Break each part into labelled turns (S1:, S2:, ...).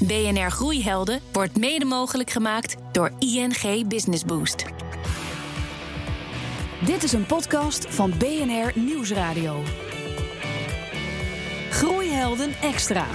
S1: BNR Groeihelden wordt mede mogelijk gemaakt door ING Business Boost.
S2: Dit is een podcast van BNR Nieuwsradio. Groeihelden extra.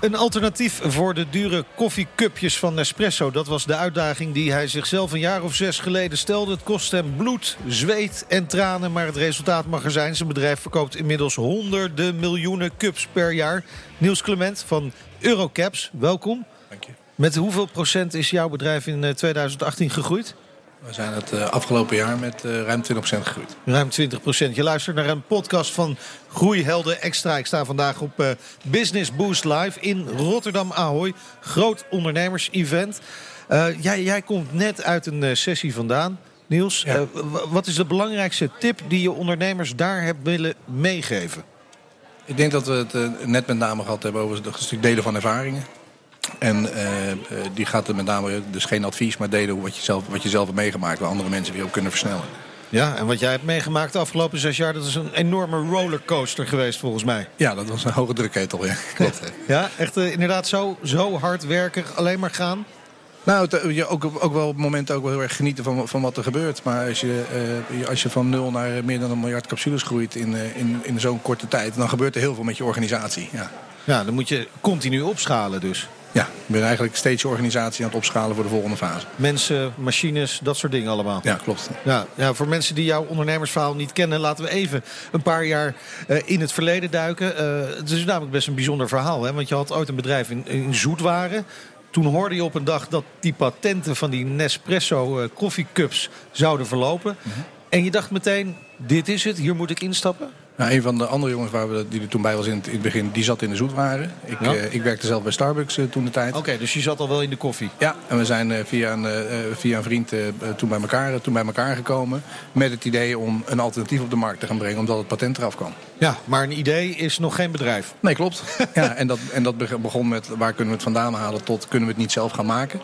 S3: Een alternatief voor de dure koffiecupjes van Nespresso. Dat was de uitdaging die hij zichzelf een jaar of zes geleden stelde. Het kost hem bloed, zweet en tranen, maar het resultaat mag er zijn. Zijn bedrijf verkoopt inmiddels honderden miljoenen cups per jaar. Niels Clement van Eurocaps, welkom.
S4: Dank je.
S3: Met hoeveel procent is jouw bedrijf in 2018 gegroeid?
S4: We zijn het uh, afgelopen jaar met uh, ruim 20% gegroeid.
S3: Ruim 20%. Je luistert naar een podcast van Groeihelden Extra. Ik sta vandaag op uh, Business Boost Live in Rotterdam Ahoy. Groot ondernemers-event. Jij, jij, komt net uit een sessie vandaan. Niels, ja. wat is de belangrijkste tip die je ondernemers daar hebt willen meegeven?
S4: Ik denk dat we het net met name gehad hebben over een stuk delen van ervaringen. En uh, die gaat er met name, dus geen advies, maar delen wat je zelf, wat je zelf hebt meegemaakt, waar andere mensen weer op kunnen versnellen.
S3: Ja, en wat jij hebt meegemaakt de afgelopen zes jaar, dat is een enorme rollercoaster geweest volgens mij.
S4: Ja, dat was een hoge drukketel, ja. Klopt.
S3: ja, echt uh, inderdaad zo, zo hard werken, alleen maar gaan?
S4: Nou, je ook, ook wel op momenten ook wel heel erg genieten van, van wat er gebeurt. Maar als je, uh, als je van nul naar meer dan een miljard capsules groeit in, uh, in, in zo'n korte tijd, dan gebeurt er heel veel met je organisatie. Ja.
S3: ja, dan moet je continu opschalen dus.
S4: Ja, ik ben eigenlijk steeds je organisatie aan het opschalen voor de volgende fase.
S3: Mensen, machines, dat soort dingen allemaal.
S4: Ja, klopt.
S3: Ja, ja, voor mensen die jouw ondernemersverhaal niet kennen, laten we even een paar jaar uh, in het verleden duiken. Uh, het is namelijk best een bijzonder verhaal, hè? want je had ooit een bedrijf in, in zoetwaren. Toen hoorde je op een dag dat die patenten van die Nespresso uh, koffiecups zouden verlopen. Mm -hmm. En je dacht meteen, dit is het, hier moet ik instappen?
S4: Nou, een van de andere jongens waar we, die er toen bij was in het, in het begin, die zat in de zoetwaren. Ik, ja? uh, ik werkte zelf bij Starbucks uh, toen de tijd.
S3: Oké, okay, dus je zat al wel in de koffie?
S4: Ja, en we zijn uh, via, een, via een vriend toen, bij elkaar, toen bij elkaar gekomen. Met het idee om een alternatief op de markt te gaan brengen, omdat het patent eraf kwam.
S3: Ja, maar een idee is nog geen bedrijf.
S4: Nee, klopt. ja, en dat, en dat begon met waar kunnen we het vandaan halen tot kunnen we het niet zelf gaan maken.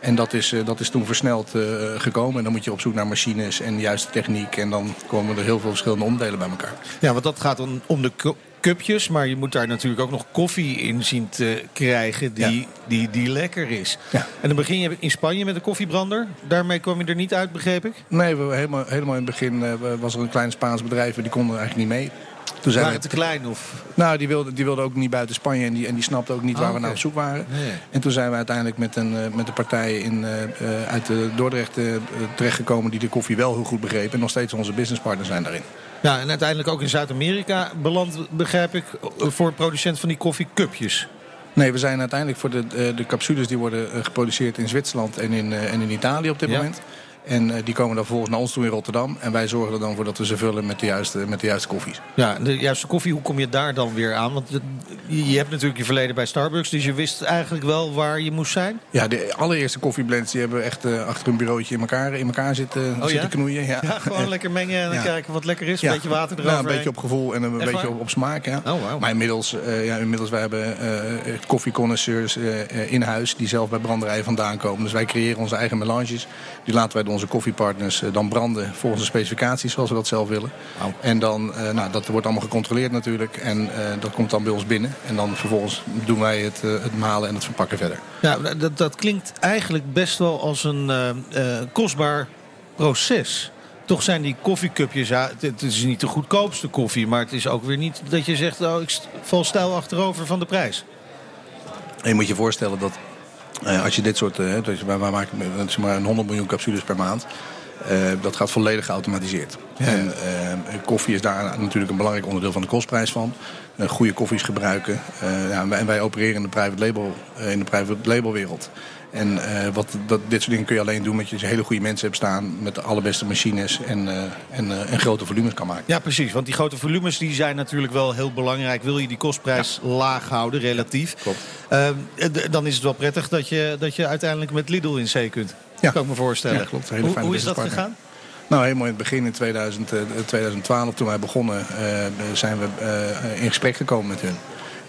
S4: En dat is, dat is toen versneld uh, gekomen. En dan moet je op zoek naar machines en de juiste techniek. En dan komen er heel veel verschillende onderdelen bij elkaar.
S3: Ja, want dat gaat dan om de cupjes. Maar je moet daar natuurlijk ook nog koffie in zien te krijgen die, ja. die, die lekker is. Ja. En dan begin je in Spanje met een koffiebrander. Daarmee kwam je er niet uit, begreep ik?
S4: Nee, we, helemaal, helemaal in het begin uh, was er een klein Spaans bedrijf. Die konden eigenlijk niet mee.
S3: Toen zijn waren we te klein? Of?
S4: Nou, die wilden die wilde ook niet buiten Spanje en die, en die snapte ook niet oh, waar okay. we naar op zoek waren.
S3: Nee.
S4: En toen zijn we uiteindelijk met een, met een partij in, uh, uit de Dordrecht uh, terechtgekomen die de koffie wel heel goed begreep. En nog steeds onze businesspartners zijn daarin.
S3: Ja, en uiteindelijk ook in Zuid-Amerika beland, begrijp ik, voor een producent van die koffiecupjes.
S4: Nee, we zijn uiteindelijk voor de, de capsules die worden geproduceerd in Zwitserland en in, en in Italië op dit ja. moment. En uh, die komen dan vervolgens naar ons toe in Rotterdam. En wij zorgen er dan voor dat we ze vullen met de juiste, met de juiste koffies.
S3: Ja, de juiste koffie, hoe kom je daar dan weer aan? Want de, je hebt natuurlijk je verleden bij Starbucks. Dus je wist eigenlijk wel waar je moest zijn?
S4: Ja, de allereerste koffieblends die hebben echt uh, achter een bureautje in elkaar, in elkaar zitten,
S3: oh,
S4: zitten
S3: ja?
S4: knoeien. Ja,
S3: ja gewoon lekker mengen en ja. kijken wat lekker is. Een beetje water erover.
S4: Ja, een beetje op gevoel en een echt beetje op, op, smaak. Ja.
S3: Oh, wow.
S4: Maar inmiddels, uh, ja, inmiddels wij hebben uh, koffieconnoisseurs in huis die zelf bij branderijen vandaan komen. Dus wij creëren onze eigen melanges. Die laten wij door onze koffiepartners dan branden volgens de specificaties zoals we dat zelf willen.
S3: Wow.
S4: En dan, uh, nou, dat wordt allemaal gecontroleerd natuurlijk. En uh, dat komt dan bij ons binnen. En dan vervolgens doen wij het, het malen en het verpakken verder.
S3: Ja, dat, dat klinkt eigenlijk best wel als een kostbaar proces. Toch zijn die koffiecupjes, ja, het is niet de goedkoopste koffie. Maar het is ook weer niet dat je zegt, oh, ik val stijl achterover van de prijs.
S4: En je moet je voorstellen dat als je dit soort, dus wij, wij maken zeg maar een 100 miljoen capsules per maand. Uh, dat gaat volledig geautomatiseerd.
S3: Ja.
S4: En koffie is daar natuurlijk een belangrijk onderdeel van de kostprijs van. goede koffies gebruiken. ja, en, wij, en wij opereren in de private label, in de private label wereld. En uh, wat, dat, dit soort dingen kun je alleen doen met je hele goede mensen hebt staan. Met de allerbeste machines en, uh, en, uh, en grote volumes kan maken.
S3: Ja, precies. Want die grote volumes die zijn natuurlijk wel heel belangrijk. Wil je die kostprijs ja. laag houden, relatief.
S4: Klopt.
S3: dan is het wel prettig dat je, dat je uiteindelijk met Lidl in zee kunt.
S4: Ja.
S3: Kan ik me voorstellen.
S4: Ja, klopt. Hele
S3: hoe,
S4: fijne
S3: hoe is dat gegaan?
S4: Nou, helemaal in het begin in 2000, 2012, toen wij begonnen, zijn we in gesprek gekomen met hun.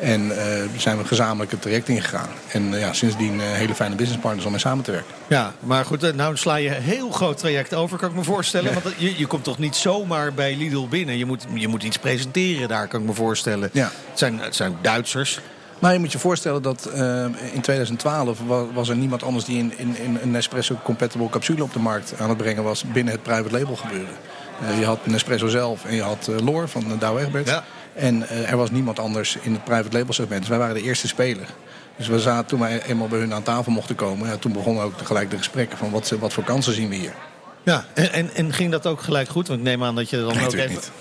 S4: En uh, zijn we gezamenlijk het traject ingegaan. En uh, ja, sindsdien uh, hele fijne businesspartners om mee samen te werken.
S3: Ja, maar goed, nou sla je een heel groot traject over, kan ik me voorstellen. Want je, je komt toch niet zomaar bij Lidl binnen. Je moet, je moet iets presenteren daar, kan ik me voorstellen.
S4: Ja.
S3: Het, zijn, het zijn Duitsers.
S4: Nou, je moet je voorstellen dat uh, in 2012 was, was, er niemand anders die in, in, in een Nespresso compatible capsule op de markt aan het brengen was binnen het private label gebeuren. Uh, je had Nespresso zelf en je had uh, Loor van Douwe Egberts. Ja. En er was niemand anders in het private label segment. Dus wij waren de eerste speler. Dus we zaten, toen wij eenmaal bij hun aan tafel mochten komen, ja, toen begonnen ook tegelijk de gesprekken van wat, wat voor kansen zien we hier.
S3: Ja, en, en, en, ging dat ook gelijk goed? Want ik neem aan dat je dan
S4: nee,
S3: ook even...
S4: niet.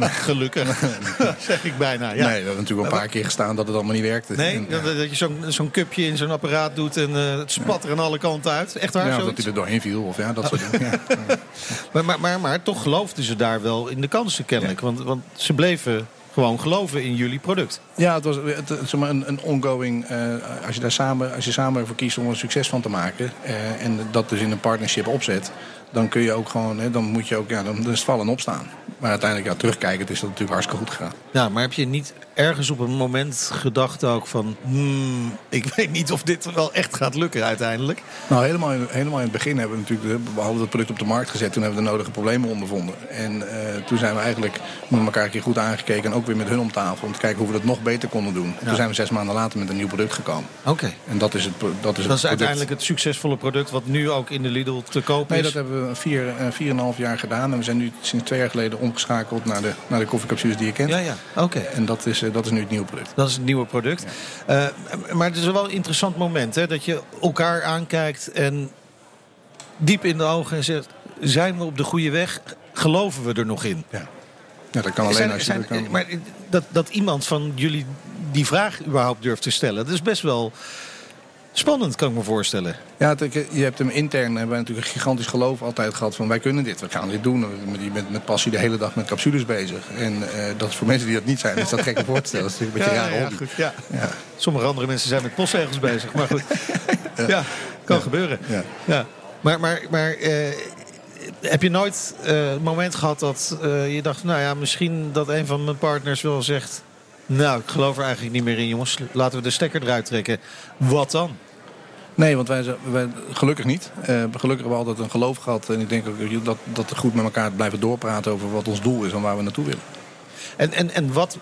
S3: Gelukkig, zeg ik bijna. Ja.
S4: Nee, we hebben natuurlijk een paar keer gestaan dat het allemaal niet werkte.
S3: Nee,
S4: en,
S3: dat, dat, je zo'n zo'n cupje in zo'n apparaat doet en uh, het spat er aan alle kanten uit. Echt waar?
S4: Ja,
S3: zoiets?
S4: dat hij er doorheen viel of ja, dat soort dingen. Ja.
S3: maar, maar, maar, maar, toch geloofden ze daar wel in de kansen kennelijk. Want, want ze bleven gewoon geloven in jullie product.
S4: Ja, het was het, het, een, een ongoing. Uh, als, je daar samen, als je samen ervoor kiest om er succes van te maken. Uh, en dat dus in een partnership opzet. Dan kun je ook gewoon, hè, dan moet je ook, ja, dan, dan is het vallen en opstaan. Maar uiteindelijk, ja, terugkijkend is dat natuurlijk hartstikke goed gegaan.
S3: Ja, maar heb je niet ergens op een moment gedacht ook van... Hmm, ik weet niet of dit wel echt gaat lukken uiteindelijk?
S4: Nou, helemaal in, helemaal in het begin hebben we natuurlijk... We hadden het product op de markt gezet. Toen hebben we de nodige problemen ondervonden. En uh, toen zijn we eigenlijk met elkaar een keer goed aangekeken. En ook weer met hun om tafel. Om te kijken hoe we dat nog beter konden doen. En toen zijn we zes maanden later met een nieuw product gekomen.
S3: Oké. Okay.
S4: En dat is het Dat is,
S3: dat
S4: het
S3: is uiteindelijk het succesvolle product... wat nu ook in de Lidl te koop
S4: nee,
S3: is?
S4: dat hebben we vier, uh, vier en een half jaar gedaan. En we zijn nu sinds twee jaar geleden omgeschakeld naar de, naar de koffiecapsules die je kent.
S3: Ja, ja. Oké.
S4: En dat is, uh, dat is nu het nieuwe product.
S3: Dat is het nieuwe product. Ja. Uh, maar het is wel een interessant moment, hè? Dat je elkaar aankijkt en diep in de ogen zegt... zijn we op de goede weg? Geloven we er nog in?
S4: Ja, ja dat kan alleen
S3: zijn,
S4: als je...
S3: zijn,
S4: kan...
S3: Maar dat, dat iemand van jullie die vraag überhaupt durft te stellen... dat is best wel... Spannend, kan ik me voorstellen.
S4: Ja, je hebt hem intern hebben wij natuurlijk een gigantisch geloof altijd gehad van wij kunnen dit, we gaan dit doen. Je bent met passie de hele dag met capsules bezig. En uh, dat is voor mensen die dat niet zijn, is dat gek om voor te stellen. Dat is natuurlijk een beetje
S3: ja,
S4: raar
S3: ja, goed, ja. ja. Sommige andere mensen zijn met postzegels bezig, maar goed. ja, ja kan gebeuren. Ja. Maar, maar, maar uh, heb je nooit uh, een moment gehad dat uh, je dacht, nou ja, misschien dat een van mijn partners wel zegt... Nou, ik geloof er eigenlijk niet meer in, jongens. Laten we de stekker eruit trekken. Wat dan?
S4: Nee, want wij, wij gelukkig niet. Uh, gelukkig hebben we altijd een geloof gehad. En ik denk ook dat, dat we goed met elkaar blijven doorpraten over wat ons doel is en waar we naartoe willen.
S3: En, en, en wat,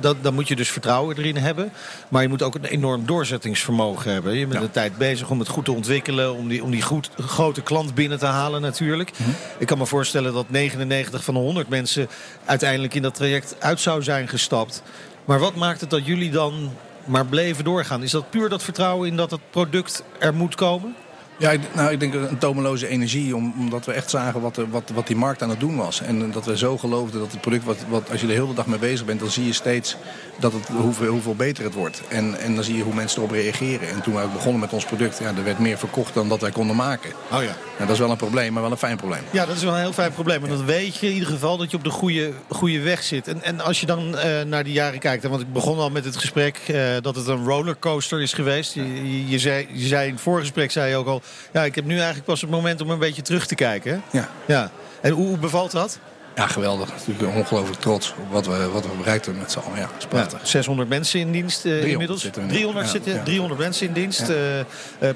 S3: dat, dan moet je dus vertrouwen erin hebben. Maar je moet ook een enorm doorzettingsvermogen hebben. Je bent ja. de tijd bezig om het goed te ontwikkelen. Om die, om die goed, grote klant binnen te halen natuurlijk.
S4: Mhm.
S3: Mm -hmm. Ik kan me voorstellen dat 99 van de 100 mensen... uiteindelijk in dat traject uit zou zijn gestapt. Maar wat maakt het dat jullie dan maar bleven doorgaan. Is dat puur dat vertrouwen in dat het product er moet komen?
S4: Ja, nou, ik denk een tomeloze energie. Omdat we echt zagen wat, wat, wat die markt aan het doen was. En dat we zo geloofden dat het product, wat, wat, als je de hele dag mee bezig bent... dan zie je steeds dat het, hoeveel, hoeveel beter het wordt. En, en dan zie je hoe mensen erop reageren. En toen ook begonnen met ons product... Ja, er werd meer verkocht dan dat wij konden maken.
S3: Oh ja.
S4: Nou, dat is wel een probleem, maar wel een fijn probleem.
S3: Ja, dat is wel een heel fijn probleem. En dan weet je in ieder geval dat je op de goede, goede weg zit. En, en als je dan uh, naar die jaren kijkt... want ik begon al met het gesprek uh, dat het een rollercoaster is geweest. Je, je, je, zei, je zei in het voorgesprek zei je ook al... ja, ik heb nu eigenlijk pas het moment om een beetje terug te kijken.
S4: Ja.
S3: ja. En hoe, hoe bevalt dat?
S4: Ja, geweldig. Natuurlijk ongelooflijk trots op wat we, wat we bereikt hebben met z'n allen. Ja,
S3: ja, 600 mensen in dienst uh, 300 inmiddels.
S4: Zitten
S3: 300,
S4: ja,
S3: zitten,
S4: ja.
S3: 300 mensen in dienst. Uh, uh,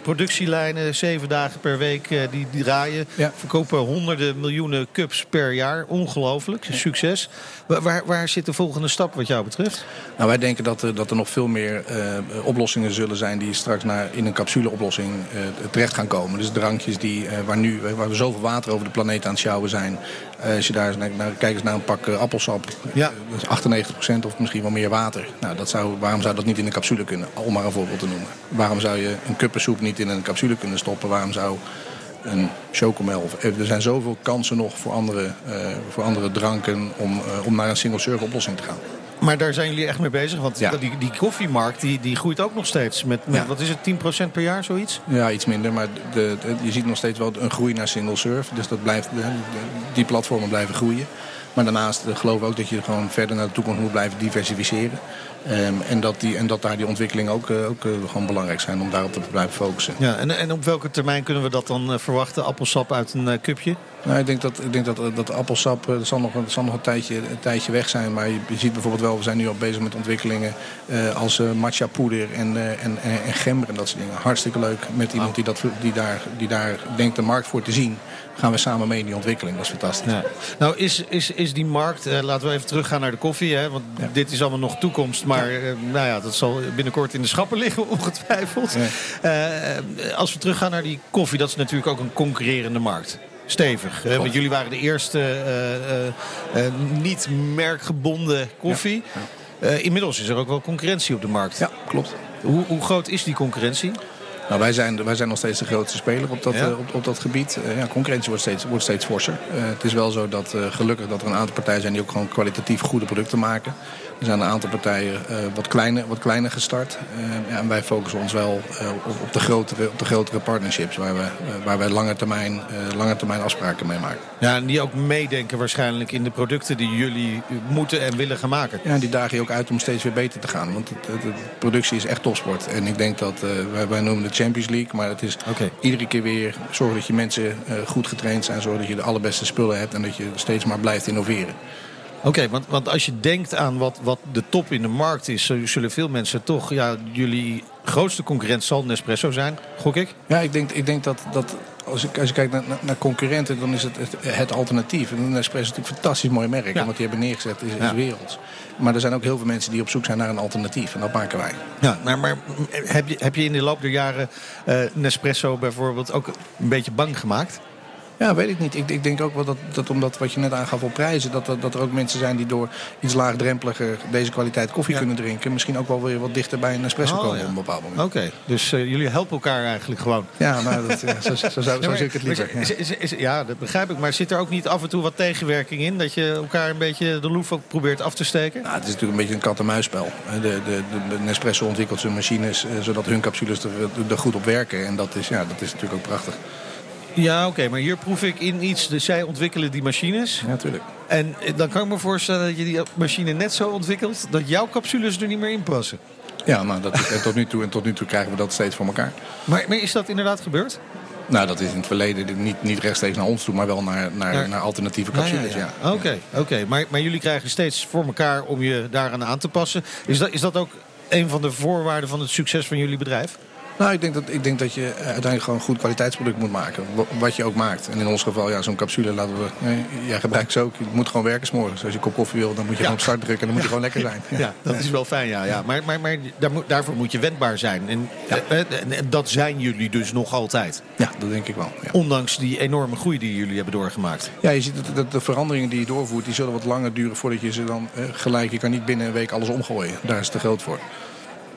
S3: productielijnen, zeven dagen per week die, die draaien. Verkopen honderden miljoenen cups per jaar. Ongelooflijk. Succes. Waar, waar zit de volgende stap wat jou betreft?
S4: Nou, wij denken dat er, dat er nog veel meer oplossingen zullen zijn... die straks naar, in een capsuleoplossing terecht gaan komen. Dus drankjes die, waar, nu, waar we zoveel water over de planeet aan het sjouwen zijn... als je daar eens naar, naar, kijk eens naar een pak uh, appelsap.
S3: Ja.
S4: Dat is 98% of misschien wel meer water. Nou, dat zou, waarom zou dat niet in een capsule kunnen? Om maar een voorbeeld te noemen. Waarom zou je een kuppensoep niet in een capsule kunnen stoppen? Waarom zou een chocomel... Of, er zijn zoveel kansen nog voor andere, uh, voor andere dranken... om, uh, om naar een single-serve oplossing te gaan.
S3: Maar daar zijn jullie echt mee bezig? Want ja. die, die koffiemarkt die, die groeit ook nog steeds. Met, met ja. wat is het, 10% per jaar, zoiets?
S4: Ja, iets minder. Maar de, de, je ziet nog steeds wel een groei naar single serve. Dus dat blijft, die platformen blijven groeien. Maar daarnaast geloof ik ook dat je gewoon verder naar de toekomst moet blijven diversificeren. Um, en, dat die, en dat daar die ontwikkelingen ook, uh, ook uh, gewoon belangrijk zijn om daarop te blijven focussen.
S3: Ja, en, en op welke termijn kunnen we dat dan uh, verwachten? Appelsap uit een cupje?
S4: Nou, ik denk dat, ik denk dat, dat appelsap dat zal nog, dat zal nog een, tijdje, een tijdje weg zijn. Maar je, ziet bijvoorbeeld wel, we zijn nu al bezig met ontwikkelingen uh, als uh, matcha poeder en, uh, en, en, gember en dat soort dingen. Hartstikke leuk met iemand die, dat, die, daar, die daar denkt de markt voor te zien gaan we samen mee in die ontwikkeling. Dat is fantastisch. Ja.
S3: Nou, is, is, is die markt, laten we even teruggaan naar de koffie. Hè, want ja. dit is allemaal nog toekomst. Maar nou ja, dat zal binnenkort in de schappen liggen, ongetwijfeld. Ja. Als we teruggaan naar die koffie, dat is natuurlijk ook een concurrerende markt. Stevig. want jullie waren de eerste niet merkgebonden koffie. inmiddels is er ook wel concurrentie op de markt.
S4: Ja, klopt.
S3: Hoe, hoe groot is die concurrentie?
S4: Nou, wij, zijn, wij zijn nog steeds de grootste speler op dat, ja. uh, op, op, dat gebied. Uh, ja, concurrentie wordt steeds, wordt steeds forser. Uh, het is wel zo dat gelukkig dat er een aantal partijen zijn die ook gewoon kwalitatief goede producten maken. Er zijn een aantal partijen wat, kleiner, wat kleiner gestart. ja, en wij focussen ons wel op, op, de grotere, op de grotere partnerships waar, we, waar wij lange termijn, lange termijn afspraken mee maken.
S3: Ja, en die ook meedenken waarschijnlijk in de producten die jullie moeten en willen gaan maken.
S4: Ja, die dagen je ook uit om steeds weer beter te gaan. Want het, het, de productie is echt topsport. En ik denk dat, wij, wij noemen het Champions League. Maar het is okay. iedere keer weer zorgen dat je mensen goed getraind zijn. Zorgen dat je de allerbeste spullen hebt. En dat je steeds maar blijft innoveren.
S3: Oké, okay, want, want als je denkt aan wat, wat de top in de markt is, zullen veel mensen toch, ja, jullie grootste concurrent zal Nespresso zijn, gok ik?
S4: Ja, ik denk, ik denk dat, dat als, ik, als je kijkt naar, naar concurrenten, dan is het het, het alternatief. En Nespresso is natuurlijk een fantastisch mooi merk. Ja. En wat die hebben neergezet is, is ja. werelds. Maar er zijn ook heel veel mensen die op zoek zijn naar een alternatief. En dat maken wij.
S3: Ja, maar, maar heb, je, heb je in de loop der jaren uh, Nespresso bijvoorbeeld ook een beetje bang gemaakt?
S4: Ja, weet ik niet. Ik, ik denk ook wel dat, dat omdat wat je net aangaf op prijzen... Dat, dat, dat er ook mensen zijn die door iets laagdrempeliger deze kwaliteit koffie ja. kunnen drinken... misschien ook wel weer wat dichter bij een espresso oh, komen ja. op een bepaald moment.
S3: Oké, okay. dus uh, jullie helpen elkaar eigenlijk gewoon.
S4: Ja, maar dat, ja, zo, zo, zo, zo ja, zie ik het liever.
S3: Is, is, is, ja, dat begrijp ik. Maar zit er ook niet af en toe wat tegenwerking in? Dat je elkaar een beetje de loef ook probeert af te steken?
S4: Nou, het is natuurlijk een beetje een kat-en-muisspel. De, de, de, de Nespresso ontwikkelt zijn machines... Uh, zodat hun capsules er, er goed op werken. En dat is, ja, dat is natuurlijk ook prachtig.
S3: Ja, oké, okay, maar hier proef ik in iets. Dus zij ontwikkelen die machines.
S4: Ja, natuurlijk.
S3: En dan kan ik me voorstellen dat je die machine net zo ontwikkelt dat jouw capsules er niet meer in passen.
S4: Ja, nou, dat en, tot nu toe, en tot nu toe krijgen we dat steeds voor elkaar.
S3: Maar, maar is dat inderdaad gebeurd?
S4: Nou, dat is in het verleden niet, niet rechtstreeks naar ons toe, maar wel naar, naar, naar, naar alternatieve capsules. Ja,
S3: Oké, ja. oké. Okay, okay. maar, maar jullie krijgen steeds voor elkaar om je daaraan aan te passen. Is dat, is dat ook een van de voorwaarden van het succes van jullie bedrijf?
S4: Nou, ik denk, dat, ik denk dat je uiteindelijk gewoon een goed kwaliteitsproduct moet maken. Wat je ook maakt. En in ons geval, ja, zo'n capsule laten we... Nee, jij gebruikt ze ook. Je moet gewoon werken s'morgens. Als je een kop koffie wil, dan moet je ja. gewoon op start drukken. En dan moet je gewoon lekker zijn.
S3: Ja, ja dat is wel fijn, ja. ja. Maar, maar, maar daar moet, daarvoor moet je wendbaar zijn. En, en, en, dat zijn jullie dus nog altijd.
S4: Ja, dat denk ik wel.
S3: Ondanks die enorme groei die jullie hebben doorgemaakt.
S4: Ja, je ziet dat de, de, veranderingen die je doorvoert... die zullen wat langer duren voordat je ze dan eh, gelijk... Je kan niet binnen een week alles omgooien. Daar is het te groot voor.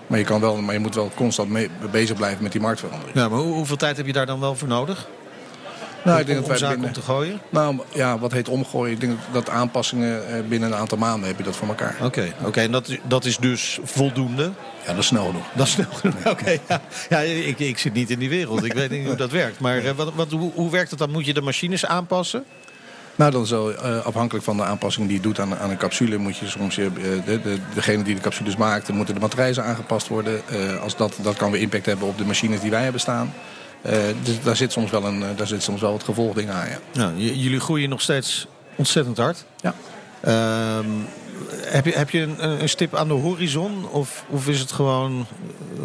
S4: Maar je, kan wel, maar je moet wel constant mee, bezig blijven met die marktverandering.
S3: Ja, maar hoe, hoeveel tijd heb je daar dan wel voor nodig?
S4: Nou, ik denk dat wij
S3: zaken binnen, om te gooien?
S4: Nou, ja, wat heet omgooien? Ik denk dat aanpassingen eh, binnen een aantal maanden heb je dat voor elkaar.
S3: Oké, okay, oké. en dat, dat is dus voldoende?
S4: Ja, dat is snel genoeg.
S3: Dat is snel genoeg, oké. Okay, ja. ja ik, ik zit niet in die wereld. Ik weet niet hoe dat werkt. Maar uh, wat, wat, hoe, hoe werkt het dan? Moet je de machines aanpassen?
S4: Nou, dan zo uh, afhankelijk van de aanpassing die je doet aan, aan een capsule... moet je soms, uh, de, de, degene die de capsules maakt... moeten de matrijzen aangepast worden. Uh, als dat, dat kan weer impact hebben op de machines die wij hebben staan. dus daar zit soms wel, een, daar zit soms wel het gevolgding aan, ja.
S3: Nou, jullie groeien nog steeds ontzettend hard.
S4: Ja.
S3: Ehm, heb je, heb je een, een, stip aan de horizon? Of, of is het gewoon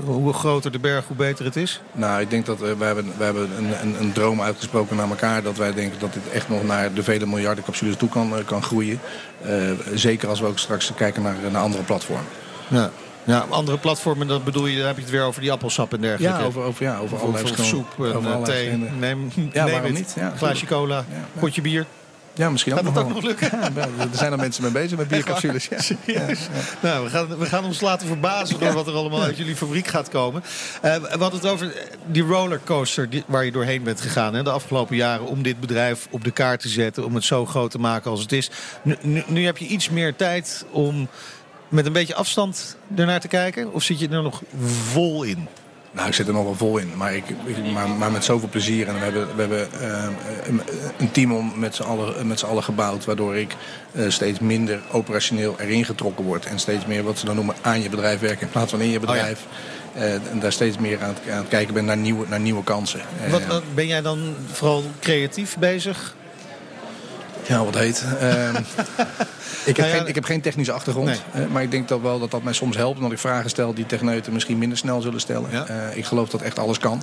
S3: hoe groter de berg, hoe beter het is?
S4: Nou, ik denk dat we, we hebben, we hebben een, een, een, droom uitgesproken naar elkaar. Dat wij denken dat dit echt nog naar de vele miljarden capsules toe kan, kan groeien. Uh, zeker als we ook straks kijken naar, naar andere platformen.
S3: Ja. Ja, andere platformen, dat bedoel je, dan heb je het weer over die appelsap en dergelijke.
S4: Ja, over, over, ja, over, over
S3: soep en over thee. Neem, ja, neem het. niet? Ja, glaasje cola, potje bier.
S4: Ja, misschien
S3: Gaat
S4: ook
S3: dat ook nog lukken?
S4: Ja, er zijn er mensen mee bezig met biercapsules. Ja.
S3: ja. Nou, we gaan, we gaan ons laten verbazen door wat er allemaal uit jullie fabriek gaat komen. Uh, we hadden het over die rollercoaster die, waar je doorheen bent gegaan hè, de afgelopen jaren om dit bedrijf op de kaart te zetten, om het zo groot te maken als het is. Nu, nu, nu heb je iets meer tijd om met een beetje afstand ernaar te kijken? Of zit je er nog vol in?
S4: Nou, ik zit er nog wel vol in. Maar, ik, maar, maar met zoveel plezier. En we hebben, we hebben uh, een team om met z'n allen, met allen gebouwd. Waardoor ik uh, steeds minder operationeel erin getrokken word. En steeds meer wat ze dan noemen aan je bedrijf werken in plaats van in je bedrijf. Oh ja. uh, en daar steeds meer aan het, aan het, kijken ben naar nieuwe, naar nieuwe kansen.
S3: Wat, wat, ben jij dan vooral creatief bezig?
S4: Ja, wat heet. Ehm, ik, heb
S3: Nou ja,
S4: geen, ik heb geen technische achtergrond.
S3: Nee.
S4: eh, maar ik denk dat wel dat dat mij soms helpt. Omdat ik vragen stel die techneuten misschien minder snel zullen stellen.
S3: Ja.
S4: Eh, ik geloof dat echt alles kan.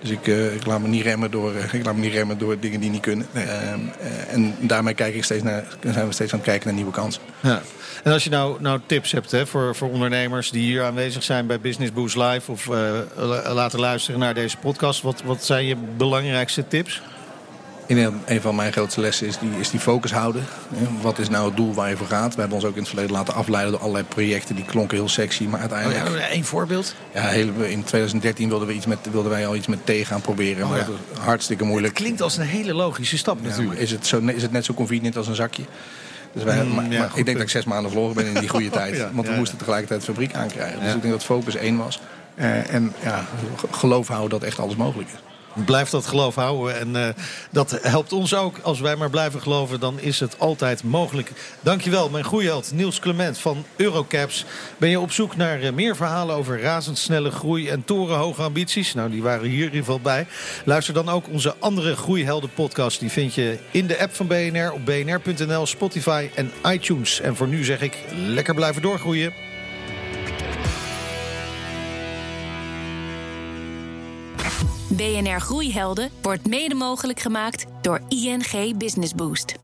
S4: Dus ik, eh, ik, laat me niet remmen door, ik laat me niet remmen door dingen die niet kunnen. Ehm, eh, en daarmee kijk ik steeds naar, zijn we steeds aan het kijken naar nieuwe kansen.
S3: Ja. En als je nou, nou tips hebt hè, voor, voor ondernemers die hier aanwezig zijn bij Business Boost Live of la- laten luisteren naar deze podcast, wat, wat zijn je belangrijkste tips?
S4: In een, een van mijn grootste lessen is die, is die focus houden. Wat is nou het doel waar je voor gaat? We hebben ons ook in het verleden laten afleiden door allerlei projecten. Die klonken heel sexy, maar uiteindelijk...
S3: Eén voorbeeld.
S4: Ja, in 2013 wilden, we iets met, wilden wij al iets met thee gaan proberen. maar
S3: ja.
S4: dat was hartstikke moeilijk.
S3: Klinkt als een hele logische stap
S4: Ja,
S3: natuurlijk.
S4: maar is, het zo, is het net zo convenient als een zakje? Dus wij,
S3: Mm,
S4: maar, maar ik denk dat ik zes maanden verloren ben in die goede tijd. Want we moesten tegelijkertijd de fabriek aankrijgen. Dus ik denk dat focus één was. Eh, en ja, geloof houden dat echt alles mogelijk is.
S3: Blijf dat geloof houden. En eh, dat helpt ons ook. Als wij maar blijven geloven, dan is het altijd mogelijk. Dankjewel, mijn groeiheld Niels Clement van Eurocaps. Ben je op zoek naar eh, meer verhalen over razendsnelle groei en torenhoge ambities? Nou, die waren hier in ieder geval bij. Luister dan ook onze andere Groeihelden podcast. Die vind je in de app van BNR op bnr.nl, Spotify en iTunes. En voor nu zeg ik, lekker blijven doorgroeien.
S1: BNR Groeihelden wordt mede mogelijk gemaakt door ING Business Boost.